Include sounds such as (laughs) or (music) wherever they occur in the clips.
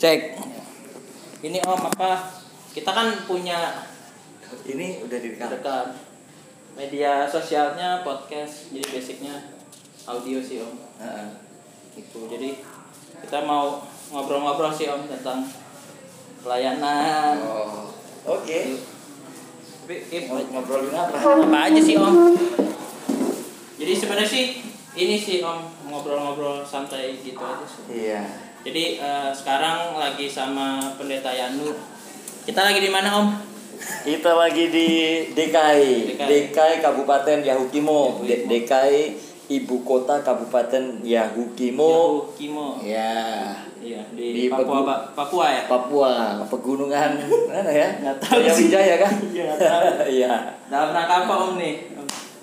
Cek. Ini Om apa? Kita kan punya Ini udah direkam. media sosialnya podcast. Jadi basicnya audio sih Om. Heeh. Gitu. Jadi kita mau ngobrol-ngobrol sih Om tentang pelayanan. Oh. Oke. Tapi Ip, Mau ngobrolin apa? apa aja sih Om? Jadi sebenarnya sih ini sih Om ngobrol-ngobrol santai gitu aja sih. Iya. Jadi eh, sekarang lagi sama pendeta Yanu. Kita lagi di mana Om? Kita lagi di DKI, DKI. DKI Kabupaten Yahukimo, Yahukimo. DKI Ibu Kota Kabupaten Yahukimo. Yahu Kimo. Ya, Iya di, Di Papua Pegu- Papua ya. Papua, pegunungan (laughs) mana ya? Nggak tahu Jaya. Wijaya kan? (laughs) Iya. (laughs) Iya. Dalam rangka apa Om nih?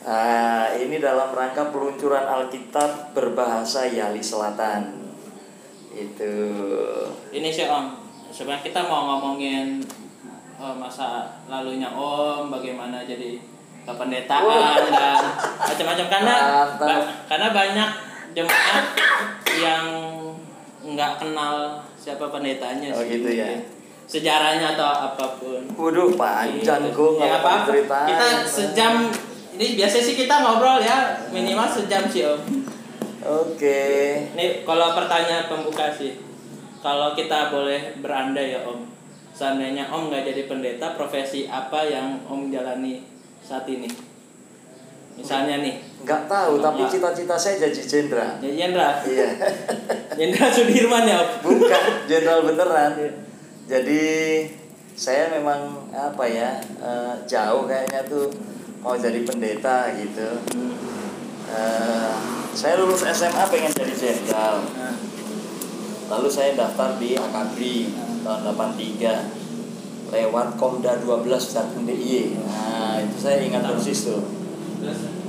Ah, ini dalam rangka peluncuran Alkitab berbahasa Yali Selatan. Itu. Ini sih Om. Sebenarnya kita mau ngomongin eh, masa lalunya Om, bagaimana jadi kependetaan dan macam-macam karena ba- karena banyak jemaat yang nggak kenal siapa pendetanya Oh, sih. gitu ya. Sejarahnya atau apa pun. Waduh, panjang gue ya, apa, ceritain. Kita sejam ini biasa sih kita ngobrol ya minimal sejam sih Om. Oke. Ini kalau pertanyaan pembuka sih, kalau kita boleh berandai ya Om, seandainya Om nggak jadi pendeta, profesi apa yang Om jalani saat ini? Misalnya nih, Nggak tahu, tapi cita-cita saya jadi jenderal. jadi Jenderal, Iya. (laughs) Jenderal Sudirman ya Om. Bukan, jenderal beneran. Jadi saya memang apa ya eh, jauh kayaknya tuh mau jadi pendeta gitu. Eh, saya lulus SMA pengen jadi jenderal. Nah, Lalu saya daftar di Akabri tahun 83 lewat Komda 12 Jateng DIY. Nah, itu saya ingat persis tuh.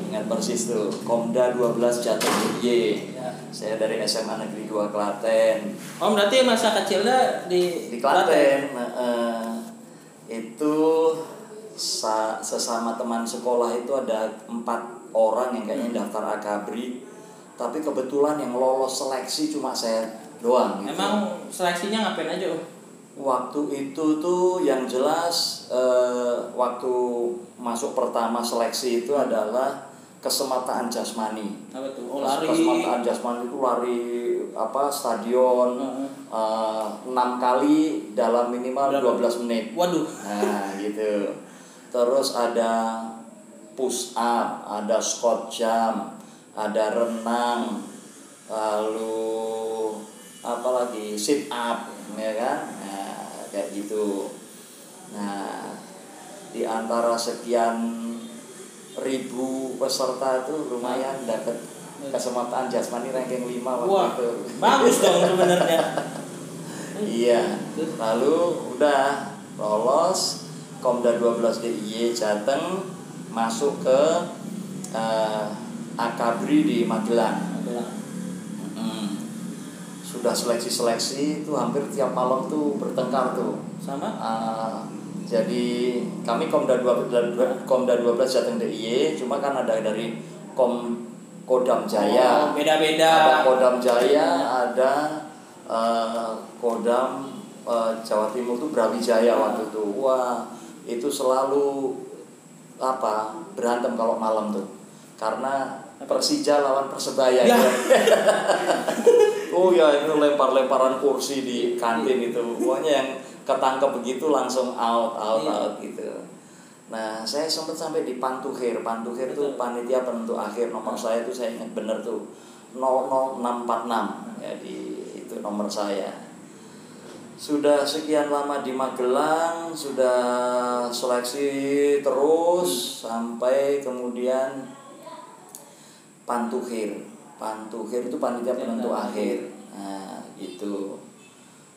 Ingat persis tuh. Komda 12 Jateng DIY. ya. Saya dari SMA Negeri 2 Klaten. Om berarti masa kecilnya di, Di Klaten. Nah, eh, itu sa- sesama teman sekolah itu ada empat orang yang kayaknya daftar Akabri. Tapi kebetulan yang lolos seleksi cuma saya doang. gitu. Emang seleksinya ngapain aja Om? Waktu itu tuh yang jelas eh, waktu masuk pertama seleksi itu adalah kesemataan jasmani. Apa tuh? Oh lari. Kesemataan jasmani itu lari apa stadion eh, enam kali dalam minimal Berapa? 12 menit. Waduh. Nah gitu. Terus ada push up, ada squat jump, ada renang, lalu apa lagi sit up, ya kan? Nah, kayak gitu. Nah, di antara sekian ribu peserta itu lumayan dapat kesempatan jasmani ranking 5 waktu Wah, itu. bagus dong sebenarnya. (laughs) Iya. Lalu udah lolos Komda 12 DIY Jateng masuk ke eh, Akabri di Magelang. Mm. Sudah seleksi-seleksi itu hampir tiap malam tuh bertengkar tuh. Sama? Ah, jadi kami Komda 12 Komda 12 Jateng DIY cuma kan ada dari Kom Kodam Jaya. Oh, beda-beda. Ada Kodam Jaya, ada eh, Kodam eh, Jawa Timur tuh Brawijaya waktu itu. Wah, itu selalu apa? berantem kalau malam tuh. Karena Persija lawan Persebaya. Ya. (laughs) oh ya, itu lempar-lemparan kursi di kantin itu. Pokoknya yang ketangkep begitu langsung out, out, Iya. out gitu. Nah, saya sempat sampai di Pantuhir. Pantuhir tuh Betul. panitia penentu akhir nomor saya tuh saya ingat bener tuh 00646 ya di itu nomor saya. Sudah sekian lama di Magelang, sudah seleksi terus sampai kemudian Pantuhir. Pantuhir itu panitia penentu Penentu akhir. Nah, itu.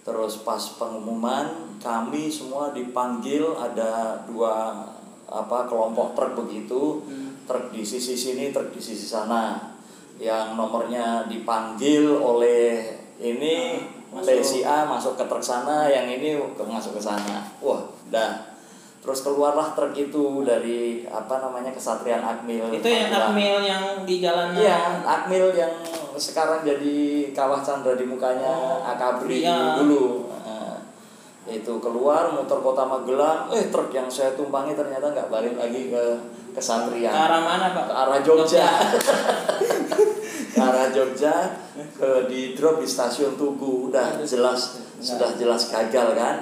Terus pas pengumuman kami semua dipanggil ada dua apa kelompok truk begitu Hmm. truk di sisi sini truk di sisi sana yang nomornya dipanggil oleh ini Masuk. oleh si A masuk ke truk sana yang ini masuk ke sana wah dah terus keluarlah truk itu dari apa namanya kesatrian Akmil Itu yang. Akmil yang di jalanan. Iya, Akmil yang sekarang jadi kawah Chandra di mukanya Oh, Akabri iya. dulu. itu keluar muter kota Magelang eh truk yang saya tumpangi ternyata nggak balik lagi ke Ke ke arah mana Pak? ke arah Jogja (laughs) ke arah Jogja ke di drop di stasiun Tugu udah jelas sudah jelas gagal kan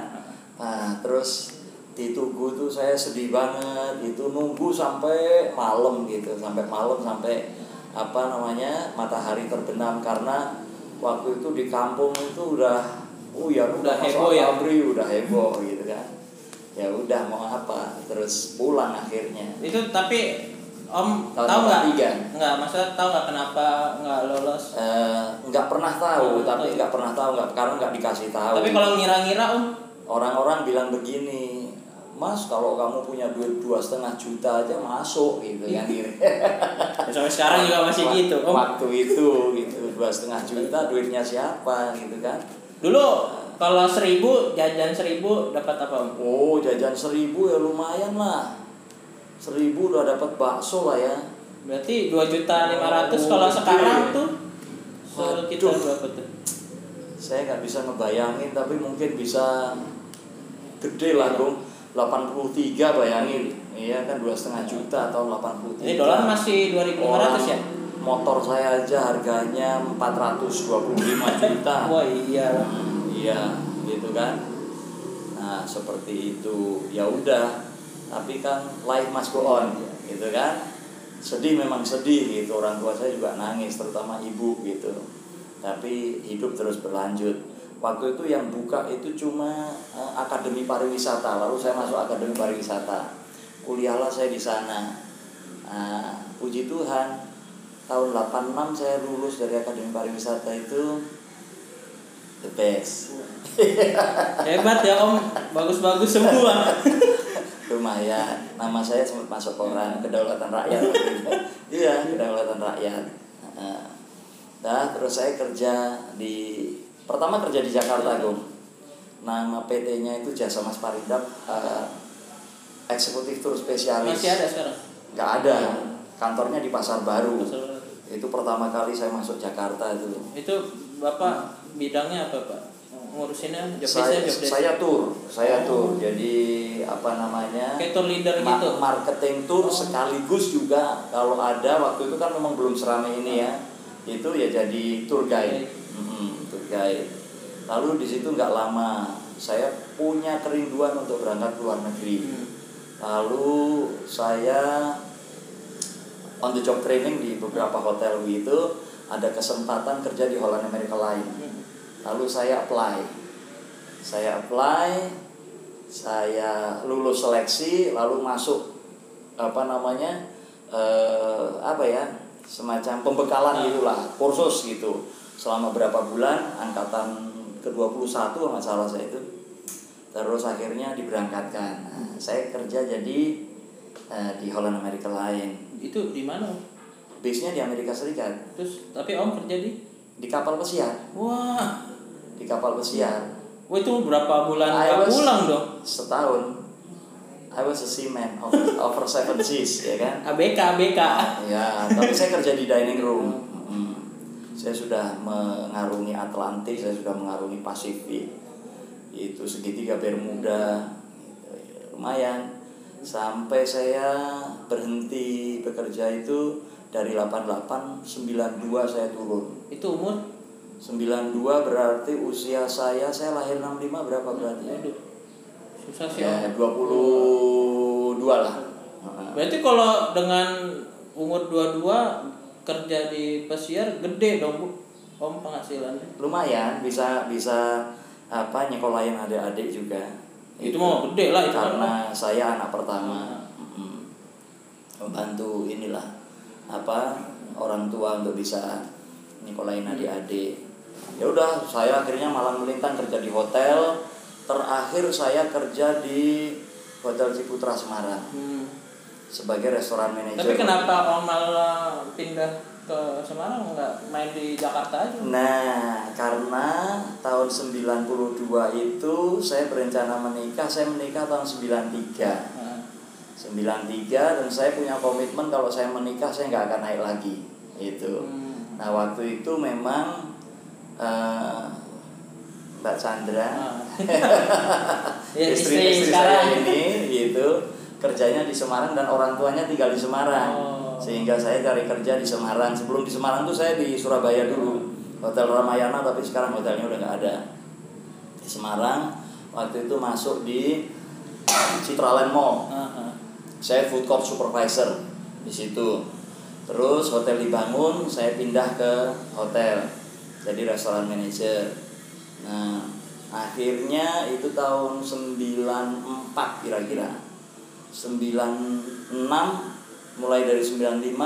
nah terus di Tugu tuh saya sedih banget. Itu nunggu sampai malam gitu. Sampai malam sampai apa namanya matahari terbenam. Karena waktu itu di kampung itu udah oh ya Udah heboh ya? pabrik, udah heboh gitu kan. Ya udah mau apa? Terus pulang akhirnya. Itu tapi Om Tahun tahu nggak? 83. Nggak, maksudnya tahu nggak kenapa nggak lolos? Eh, nggak pernah tahu Hmm, tapi nggak pernah tahu. Nggak karena nggak dikasih tahu. Tapi kalau ngira-ngira Om, orang-orang bilang begini mas kalau kamu punya duit dua setengah juta aja masuk gitu kan (laughs) gitu. ya sampai sekarang juga masih Wak- gitu Om. waktu itu gitu dua setengah juta duitnya siapa gitu kan Dulu kalau seribu jajan seribu dapat apa Om? oh jajan seribu ya lumayan lah seribu udah dapat bakso lah ya Berarti dua juta lima ratus Oh, kalau sekarang tuh sekitar Waduh. berapa tuh? saya nggak bisa ngebayangin tapi mungkin bisa gede lah dong 83 bayangin. Iya kan dua setengah juta atau 83 Ini dolar masih 2.500 ya? motor saya aja harganya 425 (laughs) juta. Wah iya. Iya gitu kan? Nah seperti itu. Ya udah tapi kan life must go on gitu kan? Sedih memang sedih gitu. Orang tua saya juga nangis terutama ibu gitu. Tapi hidup terus berlanjut waktu itu yang buka itu cuma eh, akademi pariwisata. Lalu saya masuk akademi pariwisata. Kuliahlah saya di sana. Nah, puji Tuhan tahun 86 saya lulus dari akademi pariwisata itu the best. (laughs) Hebat ya Om, bagus-bagus semua. (laughs) lumayan. Nama saya sempat masuk koran kedaulatan rakyat. (laughs) Iya kedaulatan rakyat. Nah terus saya kerja di pertama kerja di Jakarta Gum nama PT-nya itu Jasa Mas Paridap eh, eksekutif tur spesialis. Masih ada sekarang. nggak ada. Kantornya di Pasar Baru. Itu pertama kali saya masuk Jakarta itu. Itu Bapak bidangnya apa Pak? Ngurusinnya job saya, job saya tur saya Oh. tur jadi apa namanya Kayak tour leader ma- gitu? marketing tour Oh. sekaligus juga kalau ada waktu itu kan memang belum seramai ini ya. Itu ya jadi tour guide. Mm-mm, tour lalu di situ nggak lama saya punya kerinduan untuk berangkat ke luar negeri Hmm. lalu saya on the job training di beberapa hotel gitu ada kesempatan kerja di Holland America Line Hmm. lalu saya apply saya apply saya lulus seleksi lalu masuk apa namanya eh, apa ya semacam pembekalan Ah. gitulah kursus gitu selama berapa bulan angkatan ke-21 kalau nggak salah saya itu terus akhirnya diberangkatkan Nah, saya kerja jadi eh, di Holland America Line Itu di mana Om? base-nya di Amerika Serikat Terus tapi Om kerja di? di kapal pesiar Wah, di kapal pesiar wah itu berapa bulan I was- pulang dong? setahun I was a seaman of, over seven seas ya kan ABK ABK. ya tapi saya kerja di dining room Hmm. Saya sudah mengarungi Atlantik saya sudah mengarungi Pasifik itu segitiga Bermuda gitu, lumayan sampai saya berhenti bekerja itu dari 88 92 saya turun Itu umur 92 berarti usia saya saya lahir 65 berapa berarti. Susah sih. ya Om. 22 lah. Berarti kalau dengan umur 22 kerja di pesiar gede dong, Bu. Om penghasilannya. lumayan bisa bisa apa nyekolahin adik-adik juga Itu mah gede lah itu kan. karena saya anak pertama Mm. membantu inilah apa orang tua untuk bisa nyekolahin adik-adik ya udah saya akhirnya malam melintang kerja di hotel terakhir saya kerja di hotel Ciputra Semarang Hmm. Sebagai restoran manajer Tapi kenapa Om malah pindah ke Semarang nggak main di Jakarta aja? Nah, karena tahun 92 itu saya berencana menikah, saya menikah tahun 93. Nah, 93 dan saya punya komitmen kalau saya menikah saya nggak akan naik lagi. Itu. hmm. Nah, waktu itu memang eh, Mbak Chandra Ah. (laughs) ya, istri, istri, istri saya ini gitu kerjanya di Semarang dan orang tuanya tinggal di Semarang. Oh. sehingga saya cari kerja di Semarang. Sebelum di Semarang tuh saya di Surabaya dulu. Hotel Ramayana tapi sekarang hotelnya udah nggak ada. Di Semarang waktu itu masuk di Citraland Mall. Ah, ah. saya food court supervisor di situ. Terus hotel dibangun saya pindah ke hotel jadi restoran manager. Nah akhirnya itu tahun 94 kira-kira 96 mulai dari 95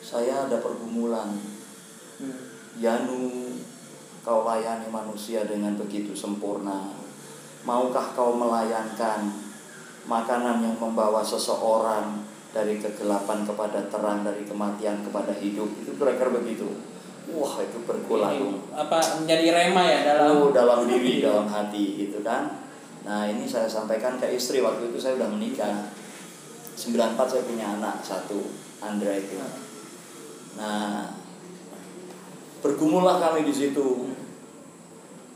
saya ada pergumulan. Hmm. Yanu kau layani manusia dengan begitu sempurna. Maukah kau melayankan makanan yang membawa seseorang dari kegelapan kepada terang, dari kematian kepada hidup? Itu kira-kira begitu. Wah itu bergulung Ini apa menjadi rema ya dalam Oh, dalam diri, dalam hati gitu kan Nah ini saya sampaikan ke istri waktu itu saya udah menikah. 94 saya punya anak satu Andra itu. Nah bergumullah kami di situ.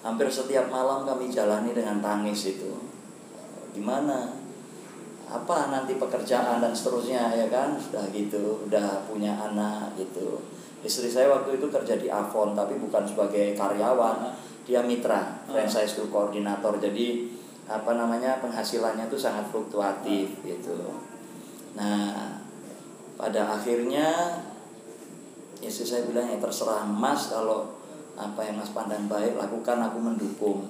Hampir setiap malam kami jalani dengan tangis itu. Gimana? Apa nanti pekerjaan dan seterusnya ya kan? Sudah gitu udah punya anak gitu. Istri saya waktu itu kerja di Avon tapi bukan sebagai karyawan. Dia mitra franchise group koordinator. Jadi apa namanya penghasilannya itu sangat fluktuatif gitu. Nah pada akhirnya istri saya bilang ya terserah mas kalau apa yang mas pandang baik lakukan aku mendukung.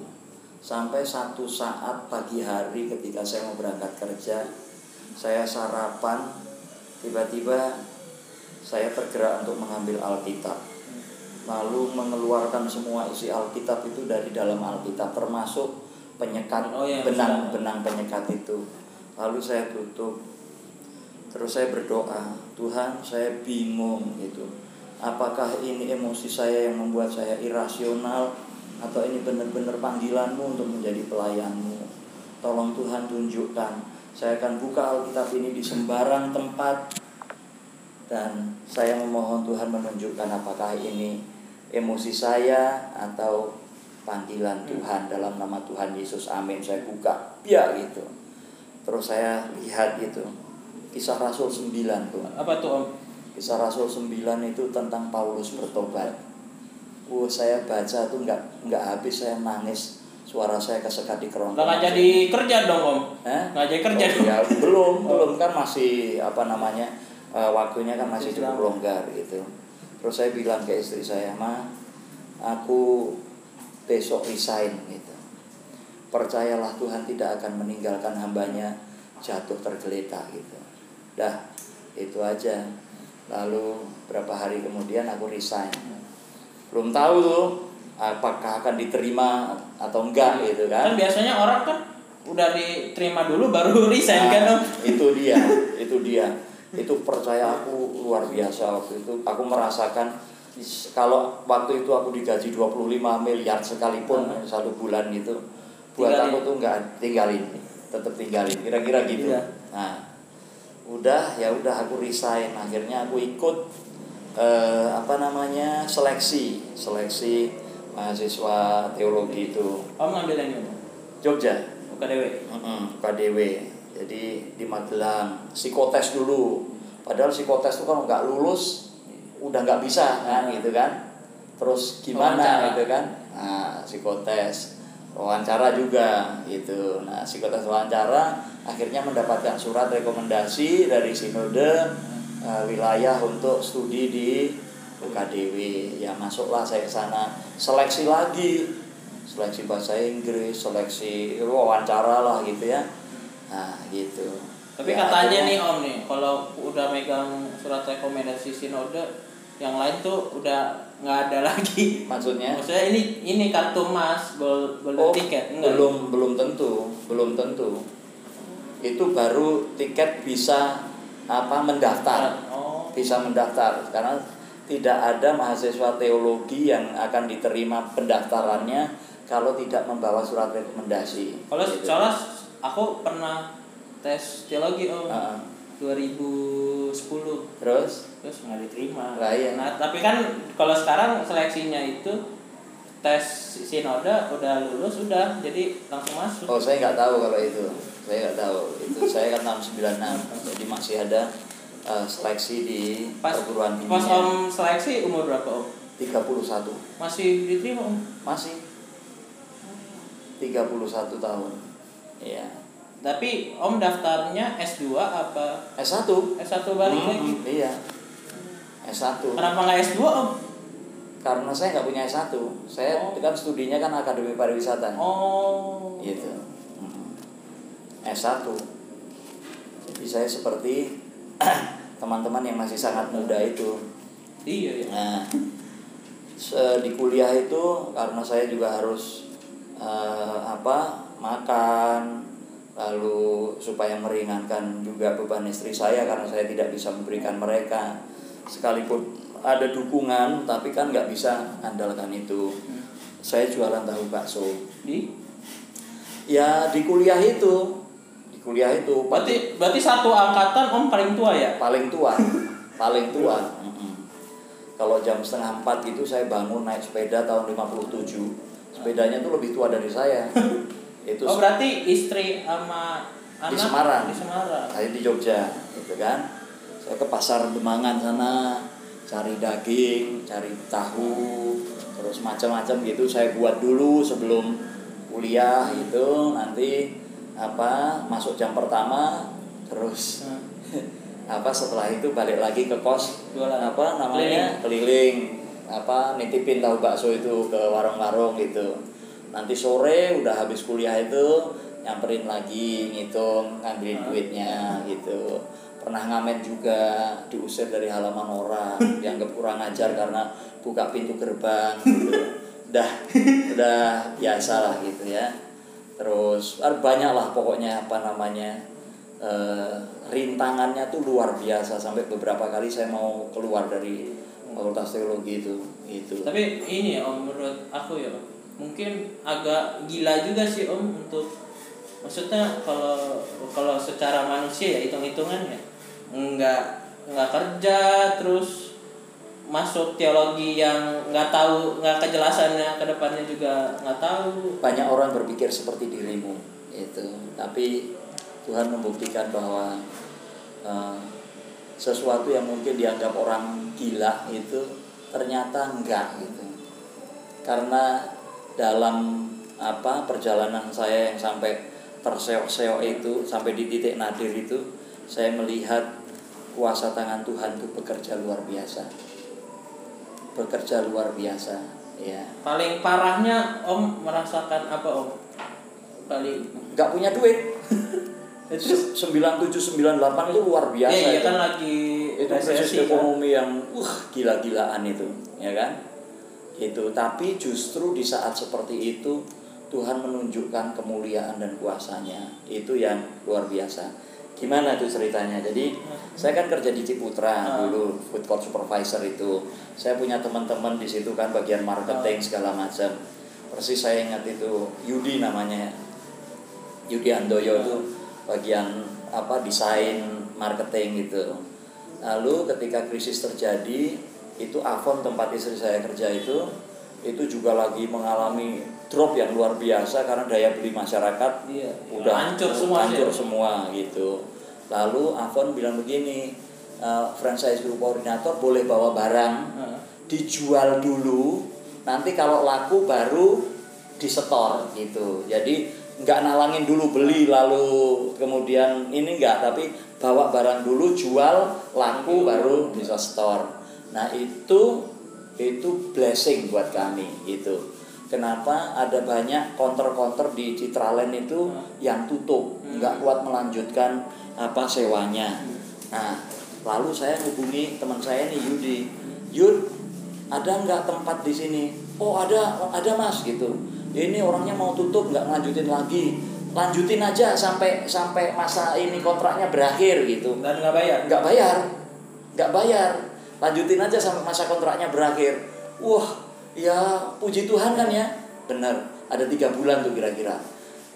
Sampai satu saat pagi hari ketika saya mau berangkat kerja saya sarapan tiba-tiba saya tergerak untuk mengambil Alkitab. Lalu mengeluarkan semua isi Alkitab itu dari dalam Alkitab termasuk penyekat Oh, iya, benang sudah. benang penyekat itu. Lalu saya tutup. Terus saya berdoa Tuhan saya bingung gitu. Apakah ini emosi saya yang membuat saya irasional? Atau ini benar-benar panggilanmu untuk menjadi pelayanmu? Tolong Tuhan tunjukkan saya akan buka Alkitab ini di sembarang tempat. Dan saya memohon Tuhan menunjukkan apakah ini emosi saya atau panggilan Tuhan dalam nama Tuhan Yesus amin. Saya buka ya gitu. Terus saya lihat gitu. Kisah Rasul 9 tuh apa tuh om? Kisah Rasul 9 itu tentang Paulus bertobat. Wah saya baca tuh nggak nggak habis saya nangis. Suara saya kesekat di kerongkongan nggak jadi kerja dong om? Hah? nggak jadi kerja Oh, dong. ya, belum belum. Kan masih apa namanya eh, waktunya kan masih cukup longgar gitu. Terus saya bilang ke istri saya ma aku besok resign gitu. Percayalah Tuhan tidak akan meninggalkan hambanya jatuh tergeletak gitu. Dah itu aja. Lalu berapa hari kemudian aku resign. Belum tahu tuh apakah akan diterima atau enggak gitu kan. Kan biasanya orang kan udah diterima dulu baru (laughs) resign kan? Om Nah, itu dia, itu dia. Itu percaya aku luar biasa waktu itu. Aku merasakan kalau waktu itu aku digaji 25 miliar sekalipun Hmm. satu bulan gitu. Buat Tinggalin. aku tuh nggak tinggalin, tetap tinggalin. Kira-kira gitu. Iya. Nah, udah ya udah aku resign. Akhirnya aku ikut eh, apa namanya seleksi, seleksi mahasiswa teologi itu om ngambil yang ini Jogja. UKDW Mm-mm, KDW jadi di Magelang psikotes dulu padahal psikotes itu kalau nggak lulus udah nggak bisa kan gitu kan terus gimana Wawancara. gitu kan nah psikotes wawancara juga gitu nah psikotes wawancara akhirnya mendapatkan surat rekomendasi dari sinode eh, wilayah untuk studi di UKDW ya masuklah saya ke sana seleksi lagi seleksi bahasa Inggris, seleksi wawancara lah gitu ya. Nah, gitu. tapi Ya, katanya akhirnya- nih om nih kalau udah megang surat rekomendasi sinode yang lain tuh udah nggak ada (laughs) lagi maksudnya maksudnya ini ini kartu emas gold golden oh, ticket enggak belum belum tentu, belum tentu. Itu baru tiket bisa apa mendaftar, oh bisa mendaftar karena tidak ada mahasiswa teologi yang akan diterima pendaftarannya kalau tidak membawa surat rekomendasi. kalau Gitu. soalnya aku pernah tes teologi om Heeh. 2010 Terus? Terus nggak diterima. Lah, iya. nah tapi kan kalau sekarang seleksinya itu tes sinoda udah lulus udah. Jadi langsung masuk. Oh saya nggak tahu kalau itu, saya nggak tahu. Itu saya kan tahun 96, jadi masih ada eh, seleksi di pas perguruan pas tingginya. om seleksi umur berapa om? 31 masih diterima om? Masih. 31 tahun. Iya. Tapi om daftarnya S2 apa S1. S1 balik Hmm, lagi Iya. S1. kenapa nggak S2 om Karena saya nggak punya S1. Saya Oh. kan studinya kan akademi pariwisata. oh Gitu. Mm. S1. Jadi saya seperti (clears throat) teman-teman yang masih sangat muda itu. iya ya Nah, di kuliah itu karena saya juga harus eh, apa makan lalu supaya meringankan juga beban istri saya karena saya tidak bisa memberikan mereka. Sekalipun ada dukungan tapi kan nggak bisa andalkan itu. Saya jualan tahu bakso. Di? Ya di kuliah itu. Di kuliah itu. Berarti berarti satu angkatan om paling tua ya? Paling tua. (laughs) Paling tua. Kalau jam setengah empat itu saya bangun naik sepeda tahun 57 sepedanya tuh lebih tua dari saya (laughs) itu oh berarti istri sama anak di Semarang. di Semarang. Saya di Jogja gitu kan. Saya ke pasar Demangan sana cari daging cari tahu terus macam-macam gitu. Saya buat dulu sebelum kuliah itu nanti apa masuk jam pertama terus Hmm. (laughs) apa setelah itu balik lagi ke kos Jualan. apa namanya keliling apa nitipin tahu bakso itu ke warung-warung gitu nanti sore udah habis kuliah itu nyamperin lagi ngitung ngambilin duitnya gitu. Pernah ngamen juga diusir dari halaman orang (laughs) dianggap kurang ajar karena buka pintu gerbang gitu. (laughs) Udah udah biasa lah gitu ya. Terus ah, banyak lah pokoknya apa namanya eh, rintangannya tuh luar biasa. Sampai beberapa kali saya mau keluar dari fakultas teologi itu itu tapi ini ya om menurut aku ya Om, mungkin agak gila juga sih om untuk maksudnya kalau kalau secara manusia ya hitung hitungan ya nggak nggak kerja terus masuk teologi yang nggak tahu nggak kejelasannya ke depannya juga nggak tahu. Banyak orang berpikir seperti dirimu itu. Tapi Tuhan membuktikan bahwa eh, sesuatu yang mungkin dianggap orang gila itu ternyata enggak gitu. Karena dalam apa perjalanan saya yang sampai terseok-seok itu sampai di titik nadir itu saya melihat kuasa tangan Tuhan itu bekerja luar biasa. Bekerja luar biasa ya. Paling parahnya om merasakan apa om? Paling nggak punya duit. (laughs) Itu 97 98 itu luar biasa ya, iya itu. kan lagi itu krisis resesi kan. ekonomi yang uh gila-gilaan itu ya kan itu tapi justru di saat seperti itu Tuhan menunjukkan kemuliaan dan kuasanya. Itu yang luar biasa. Gimana tuh ceritanya? Jadi saya kan kerja di Ciputra Ah. dulu food court supervisor itu. Saya punya teman-teman di situ kan bagian marketing segala macam. Persis saya ingat itu Yudi namanya. Yudi Andoyo itu bagian apa desain marketing gitu. Lalu ketika krisis terjadi itu Avon tempat istri saya kerja itu itu juga lagi mengalami drop yang luar biasa karena daya beli masyarakat iya. udah hancur semua hancur sih. semua gitu. Lalu Avon bilang begini "Eh, franchise group koordinator boleh bawa barang Heeh. dijual dulu nanti kalau laku baru disetor gitu. Jadi nggak nalangin dulu beli lalu kemudian ini nggak tapi bawa barang dulu jual laku baru bisa store nah itu itu blessing buat kami gitu. Kenapa ada banyak counter-counter di Citraland itu yang tutup nggak kuat melanjutkan apa sewanya. Nah lalu saya hubungi teman saya nih Yudi. Yud ada nggak tempat di sini? Oh ada ada mas gitu. Ini orangnya mau tutup nggak lanjutin lagi. Lanjutin aja sampai sampai masa ini kontraknya berakhir gitu. Dan nggak bayar? Nggak bayar. Nggak bayar lanjutin aja sampai masa kontraknya berakhir. Wah ya puji Tuhan kan ya. Bener ada tiga bulan tuh kira-kira.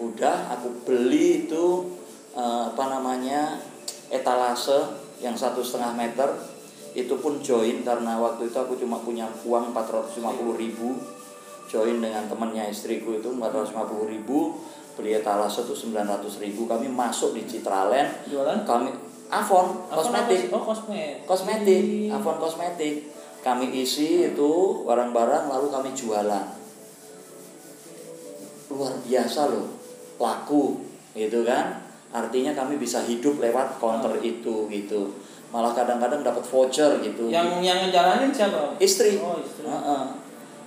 Udah aku beli itu eh, apa namanya etalase yang satu setengah meter. Itu pun join karena waktu itu aku cuma punya uang 450 ribu. Join dengan temannya istriku itu 450 ribu. Beli etalase itu 900 ribu. Kami masuk di Citraland Jualan? kami Avon kosmetik? Oh, kosmetik. kosmetik Avon kosmetik kami isi itu barang-barang lalu kami jualan luar biasa loh laku gitu kan artinya kami bisa hidup lewat counter itu gitu malah kadang-kadang dapat voucher gitu Yang yang ngejalanin siapa? istri, Oh, istri. Heeh.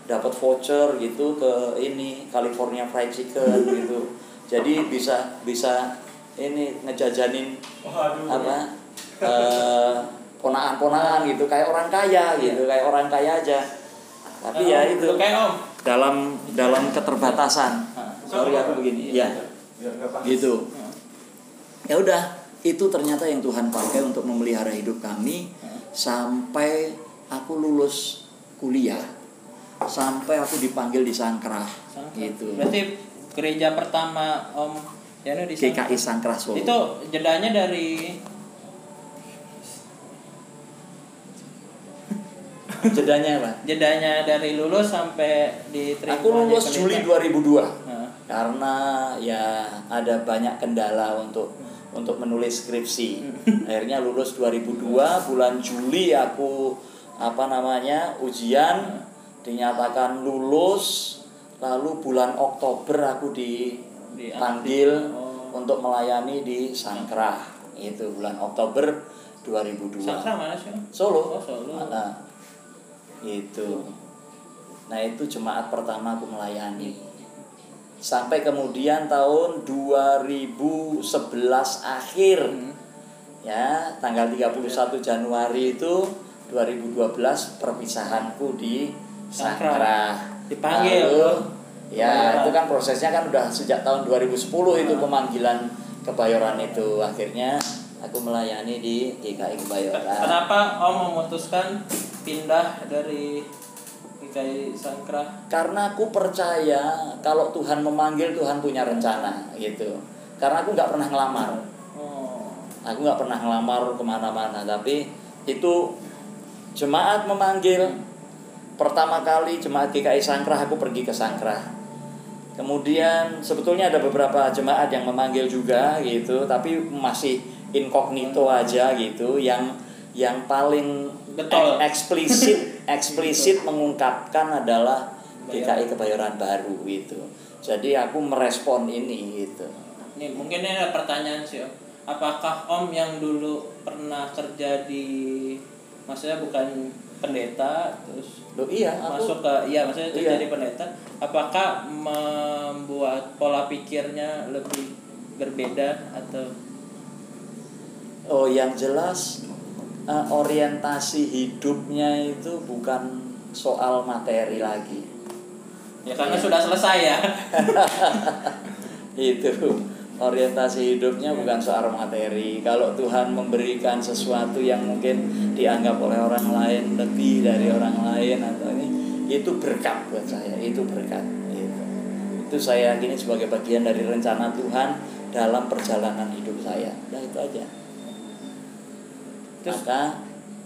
dapat voucher gitu ke ini California Fried Chicken gitu (laughs) jadi bisa bisa ini ngejajanin Waduh. apa eh, ponaan-ponaan gitu kayak orang kaya gitu kayak orang kaya aja. Tapi ya itu. kayak Om. dalam dalam keterbatasan. Sorry aku begini. Ya gitu. Ya udah itu ternyata yang Tuhan pakai untuk memelihara hidup kami sampai aku lulus kuliah sampai aku dipanggil di Sangkrah. Gitu. Berarti gereja pertama Om Yanu di sana. GKI Sangkrah Solo Itu jedanya dari (laughs) jedanya apa jedanya dari lulus sampai diterima aku lulus Juli pendeta. 2002 Nah, karena ya ada banyak kendala untuk untuk menulis skripsi. (laughs) Akhirnya lulus 2002 bulan Juli aku apa namanya ujian dinyatakan lulus lalu bulan Oktober aku dipanggil Oh. untuk melayani di Sangkrah itu bulan Oktober 2002 Sangkrah mana sih? Solo Oh, Solo. Nah, itu nah itu jemaat pertama aku melayani sampai kemudian tahun 2011 akhir Hmm. ya tanggal 31 Januari itu 2012 perpisahanku di Sangkrah. Sangkrah Dipanggil, Lalu, ya Kebayoran. itu kan prosesnya kan udah sejak tahun 2010 itu pemanggilan kebayoran itu akhirnya aku melayani di GKI Kebayoran Kenapa Om memutuskan pindah dari GKI Sangkrah? karena aku percaya kalau Tuhan memanggil Tuhan punya rencana gitu karena aku nggak pernah ngelamar Oh. aku nggak pernah ngelamar ke mana-mana tapi itu jemaat memanggil pertama kali jemaat GKI Sangkrah aku pergi ke Sangkrah kemudian sebetulnya ada beberapa jemaat yang memanggil juga gitu tapi masih incognito aja gitu yang yang paling Betul. ek- eksplisit (laughs) eksplisit mengungkapkan adalah GKI Kebayoran Baru gitu jadi aku merespon ini gitu Nih, mungkin ini ada pertanyaan sih, Om. Apakah Om yang dulu pernah kerja di maksudnya bukan pendeta terus Loh, iya aku masuk ke iya maksudnya itu Iya. jadi pendeta apakah membuat pola pikirnya lebih berbeda atau Oh, yang jelas eh, orientasi hidupnya itu bukan soal materi lagi. ya karena Iya. sudah selesai ya (laughs) Itu orientasi hidupnya bukan soal materi. Kalau Tuhan memberikan sesuatu yang mungkin dianggap oleh orang lain lebih dari orang lain atau ini itu berkat buat saya, itu berkat. Itu, itu saya yakini sebagai bagian dari rencana Tuhan dalam perjalanan hidup saya. Nah itu aja. Terus- maka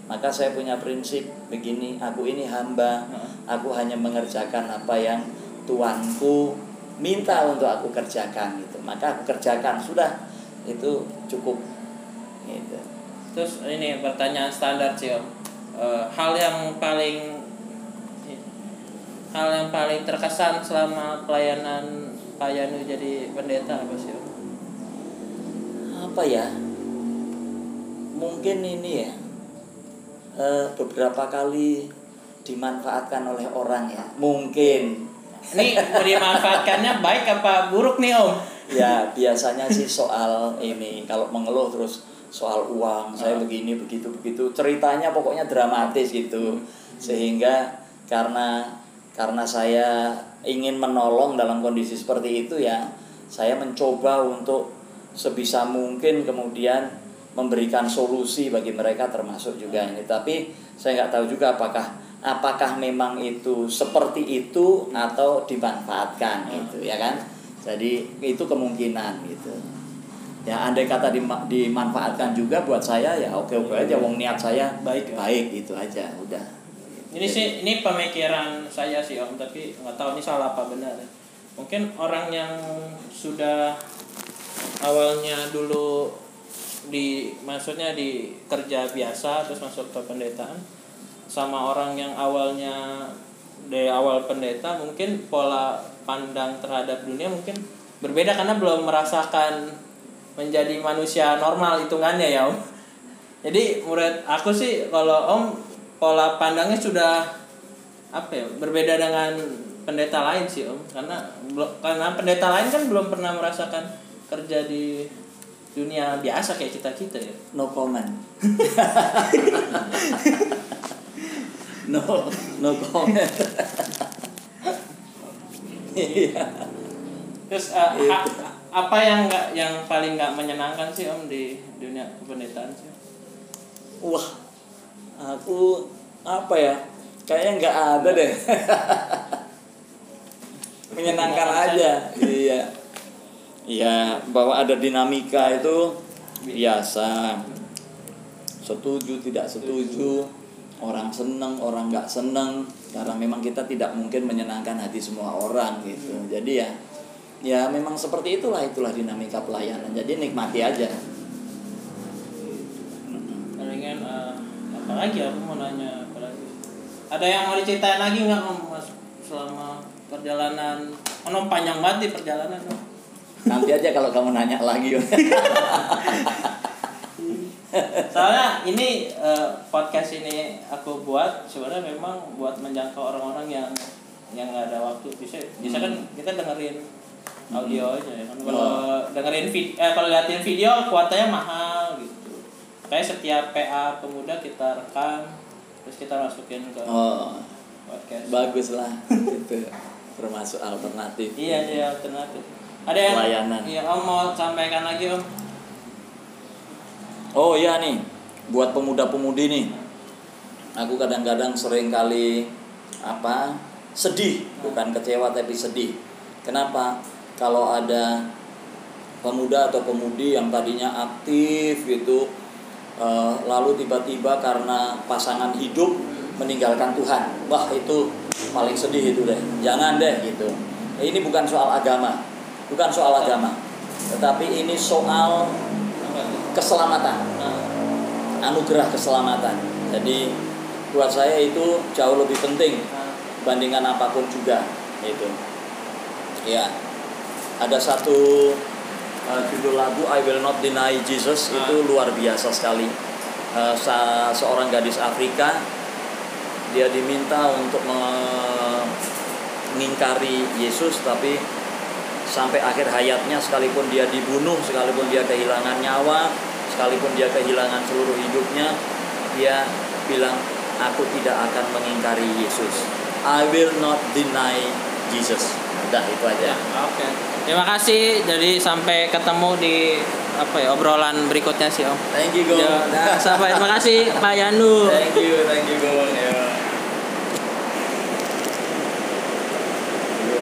maka saya punya prinsip begini aku ini hamba aku hanya mengerjakan apa yang tuanku minta untuk aku kerjakan gitu. Maka aku kerjakan sudah. Itu cukup. Gitu. Terus ini pertanyaan standar sih om Eh, hal yang paling hal yang paling terkesan selama pelayanan Pak Yanu jadi pendeta apa sih om apa ya? Mungkin ini ya. Eh, beberapa kali dimanfaatkan oleh orang ya. Mungkin ini dimanfaatkannya baik apa buruk nih om? Ya biasanya sih soal ini. Kalau mengeluh terus soal uang saya Ah. begini begitu begitu. Ceritanya pokoknya dramatis gitu. Sehingga karena karena saya ingin menolong dalam kondisi seperti itu ya saya mencoba untuk sebisa mungkin kemudian memberikan solusi bagi mereka termasuk juga ini. Tapi saya nggak tahu juga apakah apakah memang itu seperti itu atau dimanfaatkan gitu ya kan? Jadi itu kemungkinan gitu. Ya andai kata dima- dimanfaatkan juga buat saya ya oke oke aja wong niat saya Baik, ya. baik itu aja udah. Ini sih ini pemikiran saya sih om tapi nggak tahu ini salah apa benar ya. mungkin orang yang sudah awalnya dulu di maksudnya di kerja biasa terus masuk ke pendetaan sama orang yang awalnya dari awal pendeta mungkin pola pandang terhadap dunia mungkin berbeda karena belum merasakan menjadi manusia normal hitungannya ya om. Jadi menurut aku sih kalau om pola pandangnya sudah apa ya berbeda dengan pendeta lain sih om. Karena karena pendeta lain kan belum pernah merasakan kerja di dunia biasa kayak kita kita ya. No comment (laughs) no no comment. Iya. Terus uh, a- apa yang nggak yang paling nggak menyenangkan sih om di dunia kependetaan sih? Wah aku apa ya? Kayaknya nggak ada deh. (laughs) Menyenangkan aja. iya. Iya bahwa ada dinamika itu biasa. Setuju tidak setuju orang seneng orang nggak seneng karena memang kita tidak mungkin menyenangkan hati semua orang gitu. Jadi ya ya memang seperti itulah itulah dinamika pelayanan. Jadi nikmati aja. Palingan uh, apa lagi? Aku mau nanya apa lagi? Ada yang mau diceritain lagi nggak mas selama perjalanan? Oh, panjang banget di perjalanan om. Nanti aja kalau kamu nanya lagi (laughs) soalnya ini eh, podcast ini aku buat sebenarnya memang buat menjangkau orang-orang yang yang nggak ada waktu. Bisa bisa kan kita dengerin audio aja ya kan. Kalau dengerin video eh kalau liatin video kuotanya mahal gitu. Kayak setiap PA pemuda kita rekam terus kita masukin ke oh. podcast. Bagus lah. (laughs) Itu termasuk alternatif. Iya iya alternatif. Ada yang Pelayanan. iya om mau sampaikan lagi om Oh iya nih, buat pemuda-pemudi nih, aku kadang-kadang sering kali apa sedih, bukan kecewa tapi sedih. Kenapa? Kalau ada pemuda atau pemudi yang tadinya aktif gitu, eh, lalu tiba-tiba karena pasangan hidup meninggalkan Tuhan, wah itu paling sedih itu deh. Jangan deh gitu. Ini bukan soal agama, bukan soal agama, tetapi ini soal? Keselamatan. Nah, anugerah keselamatan. Jadi buat saya itu jauh lebih penting nah, bandingkan apa pun juga itu ya ada satu uh, judul lagu I Will Not Deny Jesus Ah. itu luar biasa sekali. Uh, seorang gadis Afrika dia diminta untuk mengingkari Yesus tapi sampai akhir hayatnya sekalipun dia dibunuh sekalipun dia kehilangan nyawa sekalipun dia kehilangan seluruh hidupnya dia bilang aku tidak akan mengingkari Yesus I will not deny Jesus udah itu aja Ya, oke. Terima kasih. Jadi sampai ketemu di apa ya obrolan berikutnya sih Om. thank you Gong Ya, sampai terima kasih Pak Yanu. thank you thank you Gong Ya.